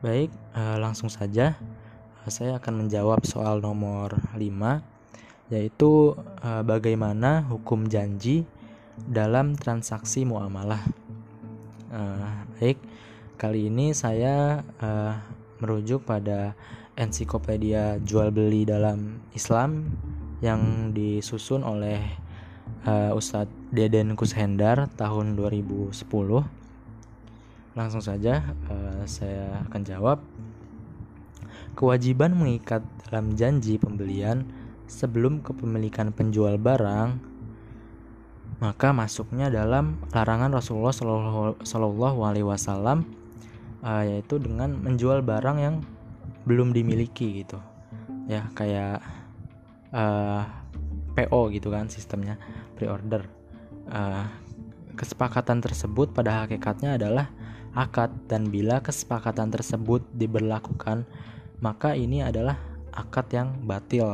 Baik, uh, langsung saja uh, saya akan menjawab soal nomor 5 yaitu uh, bagaimana hukum janji dalam transaksi muamalah. Baik, kali ini saya merujuk pada ensiklopedia jual beli dalam Islam yang disusun oleh Ustadz Deden Kushendar tahun 2010 Langsung saja uh, saya akan jawab. Kewajiban mengikat dalam janji pembelian sebelum kepemilikan penjual barang maka masuknya dalam larangan Rasulullah Shallallahu Alaihi Wasallam uh, yaitu dengan menjual barang yang belum dimiliki gitu ya kayak uh, eh, PO gitu kan sistemnya pre-order uh, kesepakatan tersebut pada hakikatnya adalah akad dan bila kesepakatan tersebut diberlakukan maka ini adalah akad yang batil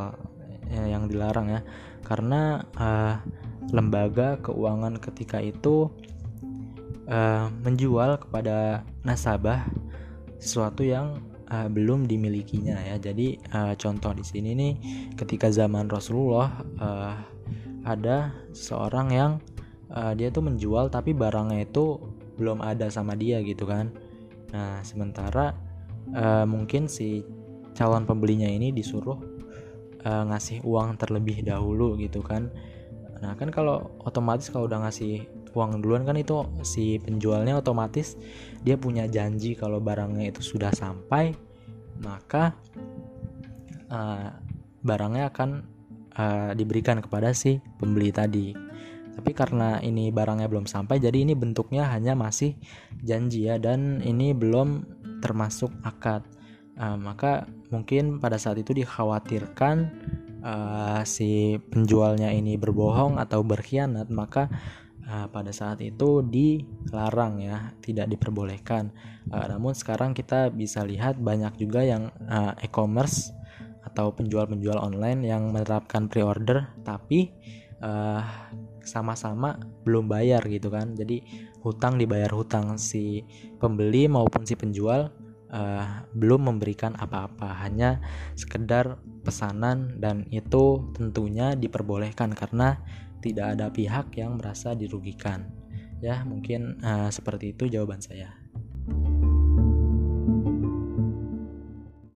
ya, yang dilarang ya. Karena uh, lembaga keuangan ketika itu uh, menjual kepada nasabah sesuatu yang uh, belum dimilikinya ya. Jadi uh, contoh di sini nih ketika zaman Rasulullah uh, ada seorang yang uh, dia tuh menjual tapi barangnya itu belum ada sama dia gitu kan. Nah sementara uh, mungkin si calon pembelinya ini disuruh uh, ngasih uang terlebih dahulu gitu kan. Nah kan kalau otomatis kalau udah ngasih uang duluan kan itu si penjualnya otomatis dia punya janji kalau barangnya itu sudah sampai maka uh, barangnya akan uh, diberikan kepada si pembeli tadi tapi karena ini barangnya belum sampai jadi ini bentuknya hanya masih janji ya dan ini belum termasuk akad. Uh, maka mungkin pada saat itu dikhawatirkan uh, si penjualnya ini berbohong atau berkhianat maka uh, pada saat itu dilarang ya tidak diperbolehkan. Uh, namun sekarang kita bisa lihat banyak juga yang uh, e-commerce atau penjual-penjual online yang menerapkan pre-order tapi uh, sama-sama belum bayar gitu kan. Jadi hutang dibayar hutang si pembeli maupun si penjual uh, belum memberikan apa-apa. Hanya sekedar pesanan dan itu tentunya diperbolehkan karena tidak ada pihak yang merasa dirugikan. Ya mungkin uh, seperti itu jawaban saya